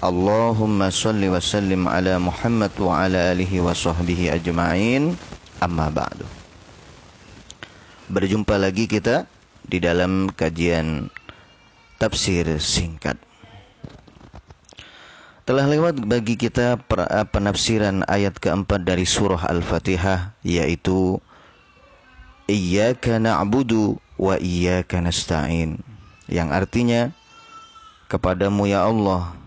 Allahumma salli wa sallim ala Muhammad wa ala alihi wa sahbihi ajma'in. Amma ba'du. Berjumpa lagi kita di dalam kajian tafsir singkat. Telah lewat bagi kita penafsiran ayat keempat dari surah Al-Fatihah yaitu Iyaka na'budu wa iyaka nasta'in. Yang artinya kepadamu ya Allah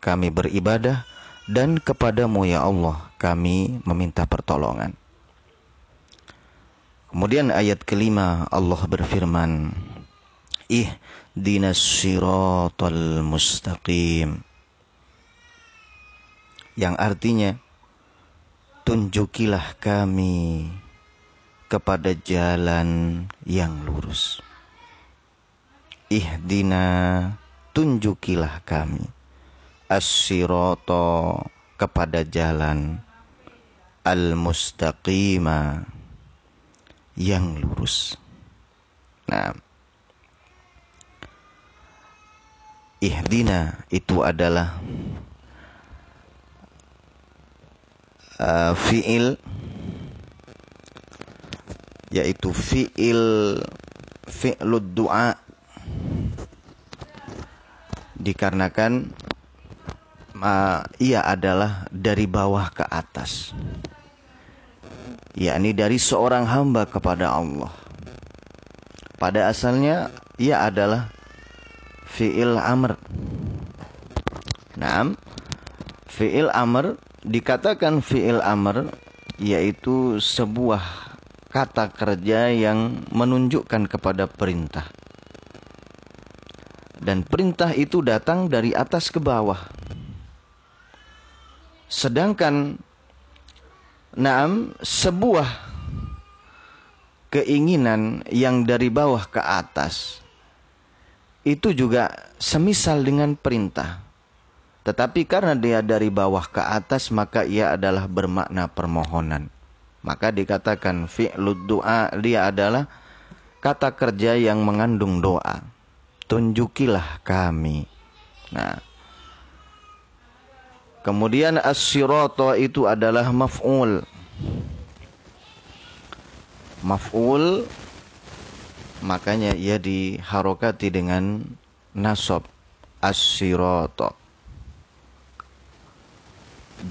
kami beribadah dan kepadamu ya Allah kami meminta pertolongan. Kemudian ayat kelima Allah berfirman, Ih dinas siratal mustaqim. Yang artinya, tunjukilah kami kepada jalan yang lurus. Ihdina, tunjukilah kami. As kepada jalan al-mustaqima yang lurus. Nah, ihdina itu adalah uh, fiil yaitu fiil fi'lud du'a dikarenakan uh, ia adalah dari bawah ke atas yakni dari seorang hamba kepada Allah. Pada asalnya ia adalah fi'il amr. Naam. Fi'il amr dikatakan fi'il amr yaitu sebuah kata kerja yang menunjukkan kepada perintah. Dan perintah itu datang dari atas ke bawah. Sedangkan Naam, sebuah keinginan yang dari bawah ke atas itu juga semisal dengan perintah. Tetapi karena dia dari bawah ke atas maka ia adalah bermakna permohonan. Maka dikatakan fi'lud doa dia adalah kata kerja yang mengandung doa. Tunjukilah kami. Nah, Kemudian as-sirata itu adalah maf'ul. Maf'ul makanya ia diharokati dengan nasab as-sirata.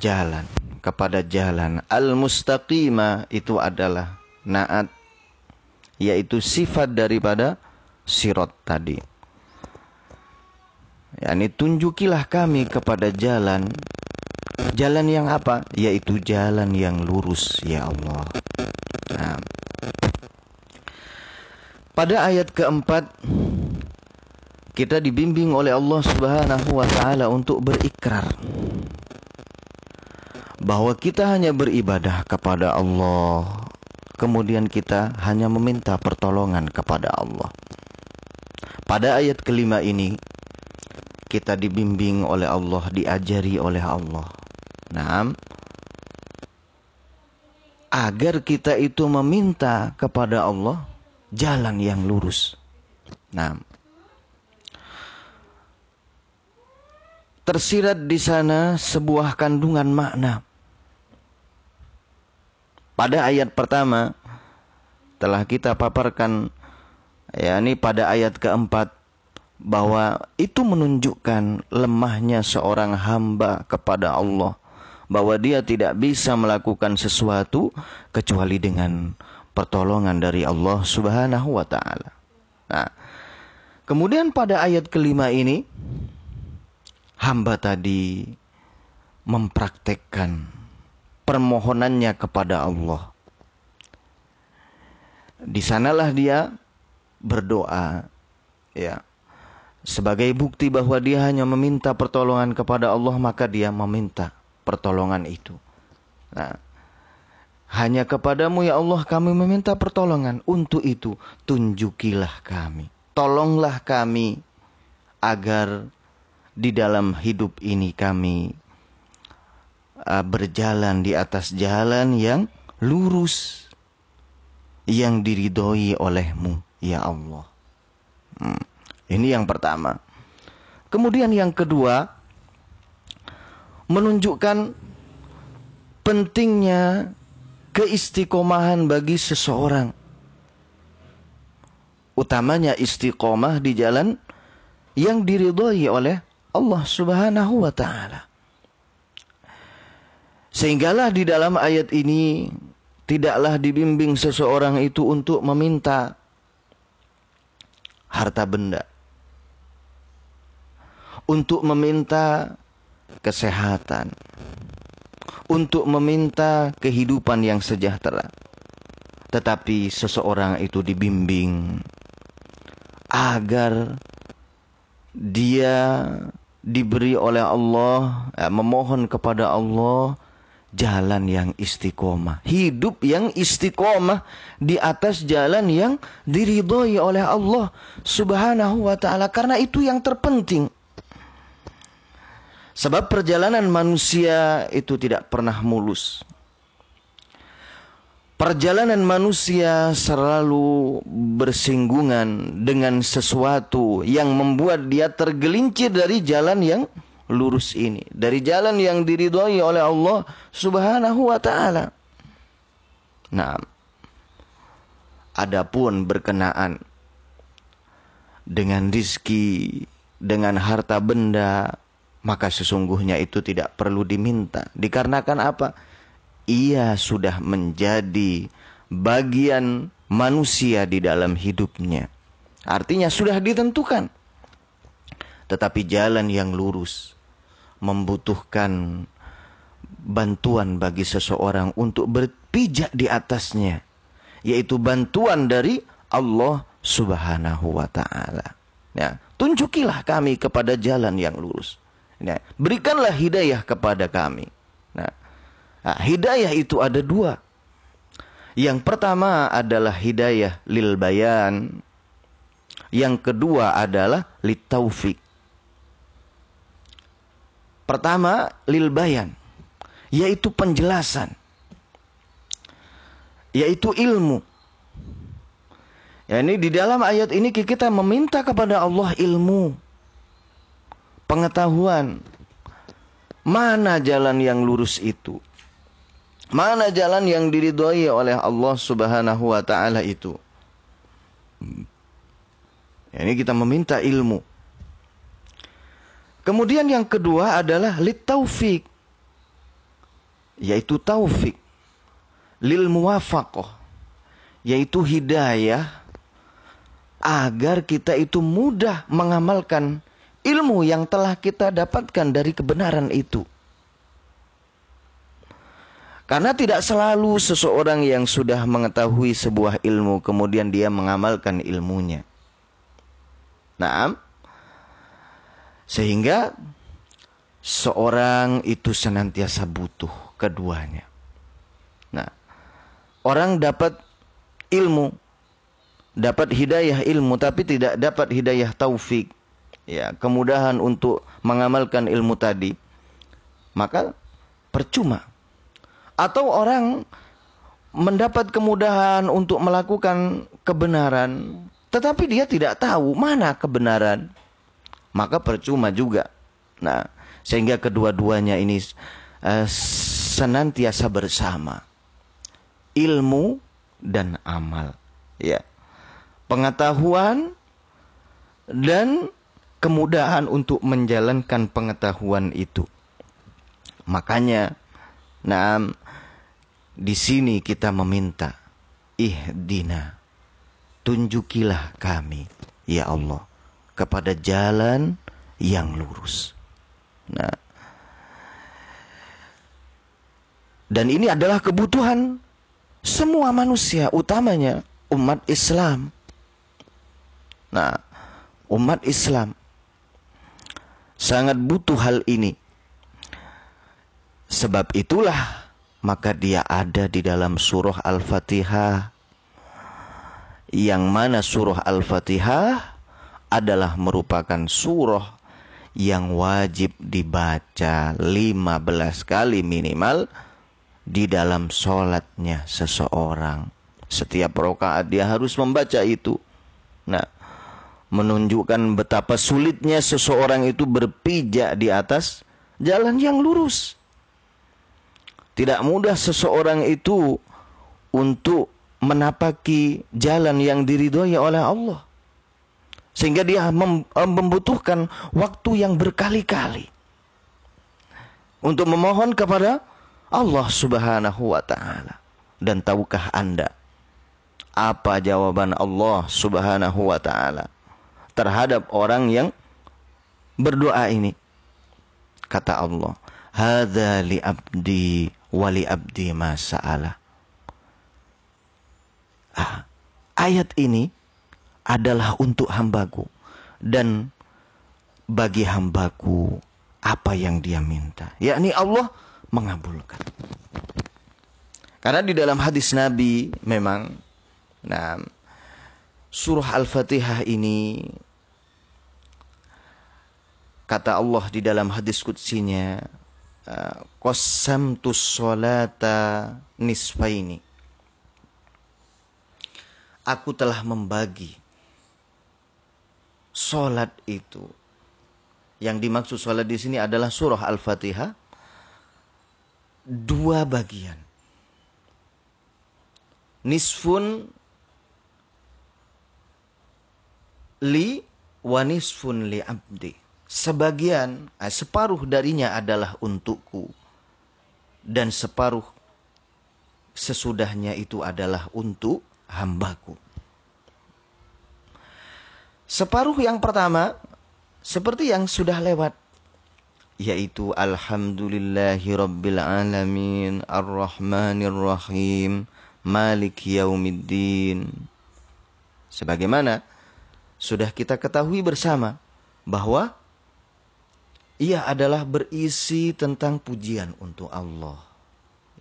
Jalan kepada jalan al-mustaqima itu adalah naat yaitu sifat daripada sirat tadi. Yani tunjukilah kami kepada jalan Jalan yang apa? Yaitu jalan yang lurus, ya Allah. Nah. Pada ayat keempat, kita dibimbing oleh Allah Subhanahu wa taala untuk berikrar bahwa kita hanya beribadah kepada Allah, kemudian kita hanya meminta pertolongan kepada Allah. Pada ayat kelima ini, kita dibimbing oleh Allah, diajari oleh Allah Nah, agar kita itu meminta kepada Allah jalan yang lurus. Nah, tersirat di sana sebuah kandungan makna. Pada ayat pertama telah kita paparkan ya ini pada ayat keempat bahwa itu menunjukkan lemahnya seorang hamba kepada Allah bahwa dia tidak bisa melakukan sesuatu kecuali dengan pertolongan dari Allah Subhanahu wa taala. Nah, kemudian pada ayat kelima ini hamba tadi mempraktekkan permohonannya kepada Allah. Di sanalah dia berdoa ya sebagai bukti bahwa dia hanya meminta pertolongan kepada Allah maka dia meminta pertolongan itu. Nah, Hanya kepadamu ya Allah kami meminta pertolongan. Untuk itu tunjukilah kami. Tolonglah kami agar di dalam hidup ini kami uh, berjalan di atas jalan yang lurus yang diridhoi olehmu ya Allah. Hmm. Ini yang pertama. Kemudian yang kedua menunjukkan pentingnya keistiqomahan bagi seseorang. Utamanya istiqomah di jalan yang diridhoi oleh Allah Subhanahu wa taala. Sehinggalah di dalam ayat ini tidaklah dibimbing seseorang itu untuk meminta harta benda. Untuk meminta kesehatan, untuk meminta kehidupan yang sejahtera. Tetapi seseorang itu dibimbing agar dia diberi oleh Allah, ya, memohon kepada Allah jalan yang istiqomah. Hidup yang istiqomah di atas jalan yang diridhoi oleh Allah subhanahu wa ta'ala. Karena itu yang terpenting. Sebab perjalanan manusia itu tidak pernah mulus. Perjalanan manusia selalu bersinggungan dengan sesuatu yang membuat dia tergelincir dari jalan yang lurus ini. Dari jalan yang diridhoi oleh Allah subhanahu wa ta'ala. Nah, adapun berkenaan dengan rizki, dengan harta benda, maka sesungguhnya itu tidak perlu diminta. Dikarenakan apa? Ia sudah menjadi bagian manusia di dalam hidupnya. Artinya sudah ditentukan. Tetapi jalan yang lurus membutuhkan bantuan bagi seseorang untuk berpijak di atasnya. Yaitu bantuan dari Allah subhanahu wa ta'ala. Ya, tunjukilah kami kepada jalan yang lurus. Ya, berikanlah hidayah kepada kami. Nah, nah, hidayah itu ada dua. Yang pertama adalah hidayah lil bayan. Yang kedua adalah taufik. Pertama, lil bayan. Yaitu penjelasan. Yaitu ilmu. Ya, ini di dalam ayat ini kita meminta kepada Allah ilmu pengetahuan mana jalan yang lurus itu. Mana jalan yang diridhoi oleh Allah Subhanahu wa taala itu. Ya, ini kita meminta ilmu. Kemudian yang kedua adalah lit taufik. Yaitu taufik. Lil muwafaqah. Yaitu hidayah agar kita itu mudah mengamalkan ilmu yang telah kita dapatkan dari kebenaran itu. Karena tidak selalu seseorang yang sudah mengetahui sebuah ilmu kemudian dia mengamalkan ilmunya. Nah, sehingga seorang itu senantiasa butuh keduanya. Nah, orang dapat ilmu, dapat hidayah ilmu tapi tidak dapat hidayah taufik ya kemudahan untuk mengamalkan ilmu tadi maka percuma. Atau orang mendapat kemudahan untuk melakukan kebenaran tetapi dia tidak tahu mana kebenaran maka percuma juga. Nah sehingga kedua-duanya ini uh, senantiasa bersama. Ilmu dan amal. Ya. Pengetahuan dan kemudahan untuk menjalankan pengetahuan itu. Makanya, nah, di sini kita meminta, ihdina, tunjukilah kami, ya Allah, kepada jalan yang lurus. Nah, dan ini adalah kebutuhan semua manusia, utamanya umat Islam. Nah, umat Islam sangat butuh hal ini. Sebab itulah maka dia ada di dalam surah Al-Fatihah. Yang mana surah Al-Fatihah adalah merupakan surah yang wajib dibaca 15 kali minimal di dalam sholatnya seseorang. Setiap rokaat dia harus membaca itu. Nah, menunjukkan betapa sulitnya seseorang itu berpijak di atas jalan yang lurus. Tidak mudah seseorang itu untuk menapaki jalan yang diridhoi oleh Allah. Sehingga dia mem membutuhkan waktu yang berkali-kali untuk memohon kepada Allah Subhanahu wa taala. Dan tahukah Anda apa jawaban Allah Subhanahu wa taala terhadap orang yang berdoa ini? Kata Allah, "Hadza li abdi wali abdi masa'ala. Ah, ayat ini adalah untuk hambaku dan bagi hambaku apa yang dia minta. Yakni Allah mengabulkan. Karena di dalam hadis Nabi memang nah surah Al-Fatihah ini kata Allah di dalam hadis kutsinya qasamtu sholata nisfaini. Aku telah membagi solat itu. Yang dimaksud solat di sini adalah surah Al-Fatihah dua bagian. Nisfun li wa nisfun li abdi sebagian, eh, separuh darinya adalah untukku. Dan separuh sesudahnya itu adalah untuk hambaku. Separuh yang pertama, seperti yang sudah lewat, yaitu Alhamdulillahi Rabbil Alamin, Ar-Rahmanir Rahim, Malik Yaumiddin. Sebagaimana sudah kita ketahui bersama bahwa ia adalah berisi tentang pujian untuk Allah.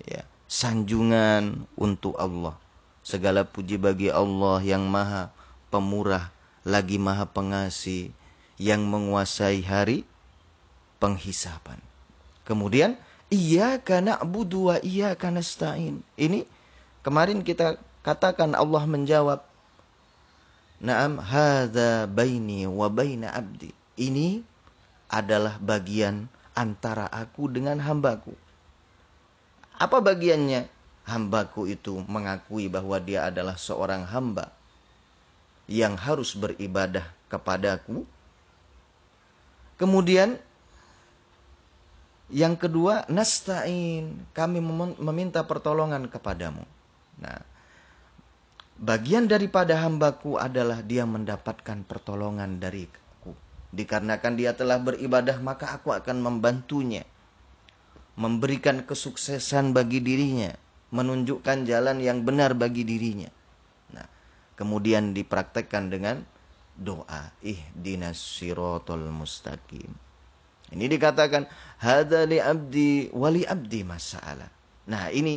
Ya, sanjungan untuk Allah. Segala puji bagi Allah yang maha pemurah, lagi maha pengasih, yang menguasai hari penghisapan. Kemudian, iya karena budu iya karena stain. Ini kemarin kita katakan Allah menjawab. Naam hadza baini wa baina abdi. Ini adalah bagian antara aku dengan hambaku. Apa bagiannya? Hambaku itu mengakui bahwa dia adalah seorang hamba yang harus beribadah kepadaku. Kemudian yang kedua, nasta'in, kami meminta pertolongan kepadamu. Nah, bagian daripada hambaku adalah dia mendapatkan pertolongan dari Dikarenakan dia telah beribadah, maka aku akan membantunya. Memberikan kesuksesan bagi dirinya. Menunjukkan jalan yang benar bagi dirinya. Nah, kemudian dipraktekkan dengan doa. Ihdinas sirotol mustaqim. Ini dikatakan, Hada li abdi wali abdi masalah. Nah ini,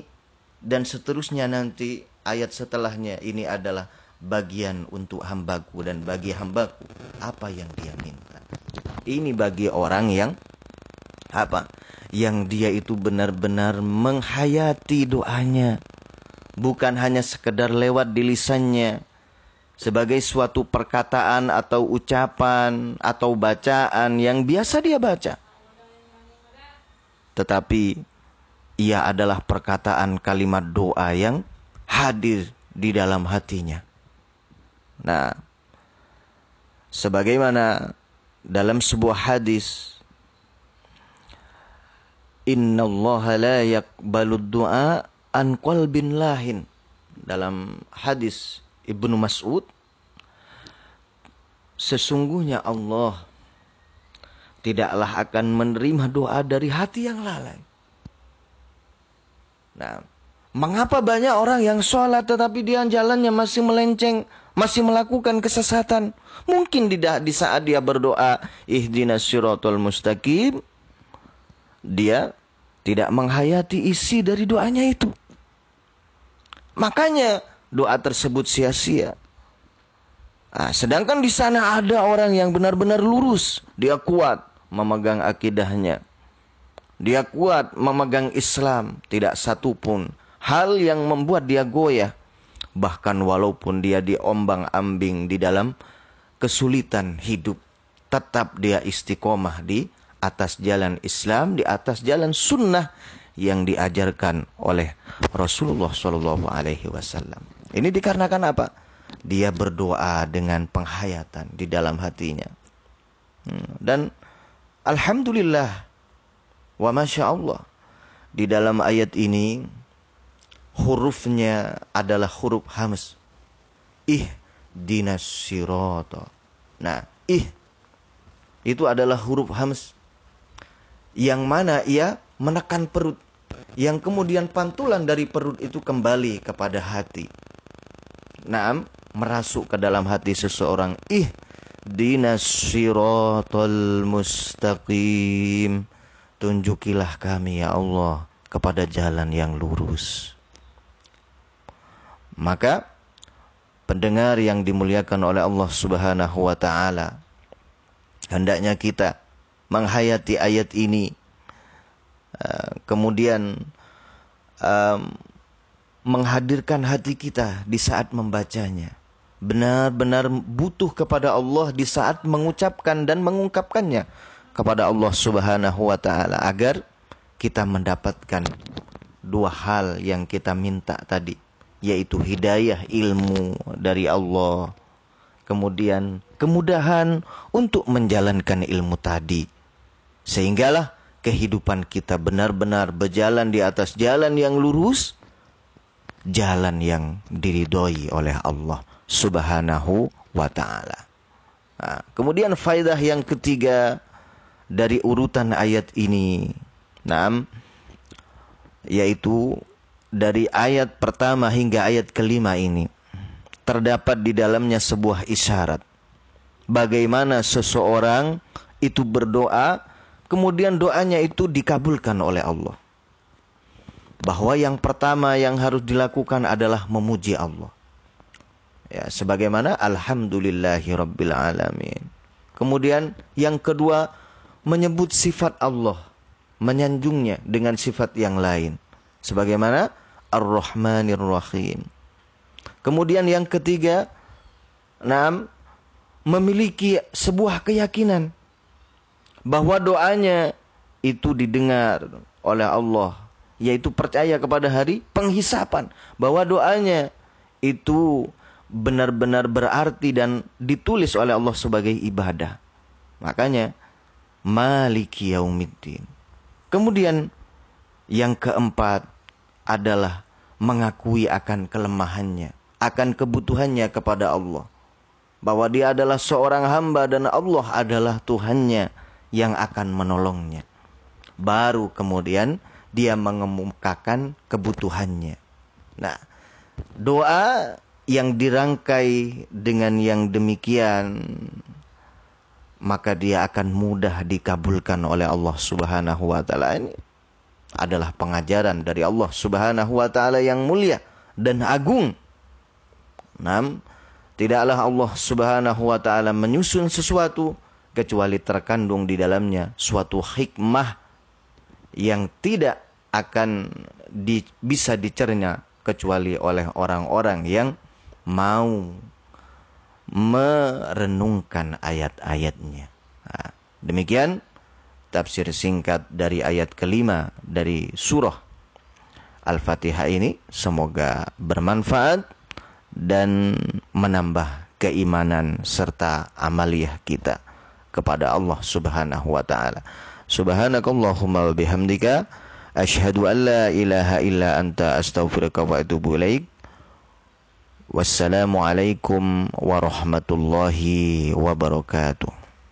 dan seterusnya nanti ayat setelahnya ini adalah bagian untuk hambaku dan bagi hambaku apa yang dia minta. Ini bagi orang yang apa? Yang dia itu benar-benar menghayati doanya. Bukan hanya sekedar lewat di lisannya. Sebagai suatu perkataan atau ucapan atau bacaan yang biasa dia baca. Tetapi ia adalah perkataan kalimat doa yang hadir di dalam hatinya. Nah, sebagaimana dalam sebuah hadis Inna Allah la yakbalu du'a an qalbin lahin. Dalam hadis Ibnu Mas'ud sesungguhnya Allah tidaklah akan menerima doa dari hati yang lalai. Nah, mengapa banyak orang yang sholat tetapi dia jalannya masih melenceng, masih melakukan kesesatan. Mungkin tidak di saat dia berdoa ihdinas siratal mustaqim dia tidak menghayati isi dari doanya itu. Makanya doa tersebut sia-sia. Nah, sedangkan di sana ada orang yang benar-benar lurus, dia kuat memegang akidahnya. Dia kuat memegang Islam, tidak satu pun hal yang membuat dia goyah. Bahkan walaupun dia diombang-ambing di dalam kesulitan hidup, tetap dia istiqomah di atas jalan Islam, di atas jalan sunnah yang diajarkan oleh Rasulullah Wasallam. Ini dikarenakan apa? Dia berdoa dengan penghayatan di dalam hatinya. Hmm, dan Alhamdulillah wa Masya Allah. Di dalam ayat ini hurufnya adalah huruf hams. Ih dinas sirata. Nah, ih itu adalah huruf hams yang mana ia menekan perut yang kemudian pantulan dari perut itu kembali kepada hati. Naam, merasuk ke dalam hati seseorang. Ih, dinas siratal mustaqim. Tunjukilah kami ya Allah kepada jalan yang lurus. Maka pendengar yang dimuliakan oleh Allah Subhanahu wa taala hendaknya kita menghayati ayat ini. Uh, kemudian um, menghadirkan hati kita di saat membacanya. Benar-benar butuh kepada Allah di saat mengucapkan dan mengungkapkannya kepada Allah Subhanahu wa taala agar kita mendapatkan dua hal yang kita minta tadi yaitu hidayah ilmu dari Allah kemudian kemudahan untuk menjalankan ilmu tadi Sehinggalah kehidupan kita benar-benar berjalan di atas jalan yang lurus, jalan yang diridhoi oleh Allah Subhanahu wa taala. Nah, kemudian faidah yang ketiga dari urutan ayat ini, enam yaitu dari ayat pertama hingga ayat kelima ini terdapat di dalamnya sebuah isyarat bagaimana seseorang itu berdoa kemudian doanya itu dikabulkan oleh Allah. Bahwa yang pertama yang harus dilakukan adalah memuji Allah. Ya, sebagaimana alhamdulillahi alamin. Kemudian yang kedua menyebut sifat Allah, menyanjungnya dengan sifat yang lain. Sebagaimana Ar-Rahmanir Rahim. Kemudian yang ketiga, enam memiliki sebuah keyakinan bahwa doanya itu didengar oleh Allah yaitu percaya kepada hari penghisapan bahwa doanya itu benar-benar berarti dan ditulis oleh Allah sebagai ibadah. Makanya Maliki Yaumiddin. Kemudian yang keempat adalah mengakui akan kelemahannya, akan kebutuhannya kepada Allah. Bahwa dia adalah seorang hamba dan Allah adalah Tuhannya yang akan menolongnya. Baru kemudian dia mengemukakan kebutuhannya. Nah, doa yang dirangkai dengan yang demikian maka dia akan mudah dikabulkan oleh Allah Subhanahu wa taala ini adalah pengajaran dari Allah Subhanahu wa taala yang mulia dan agung. Nam, tidaklah Allah Subhanahu wa taala menyusun sesuatu kecuali terkandung di dalamnya suatu hikmah yang tidak akan di, bisa dicerna kecuali oleh orang-orang yang mau merenungkan ayat-ayatnya. Demikian tafsir singkat dari ayat kelima dari surah Al-Fatihah ini semoga bermanfaat dan menambah keimanan serta amaliyah kita kepada Allah Subhanahu wa taala. Subhanakallahumma wa bihamdika asyhadu an la ilaha illa anta astaghfiruka wa atubu ilaik. Wassalamualaikum warahmatullahi wabarakatuh.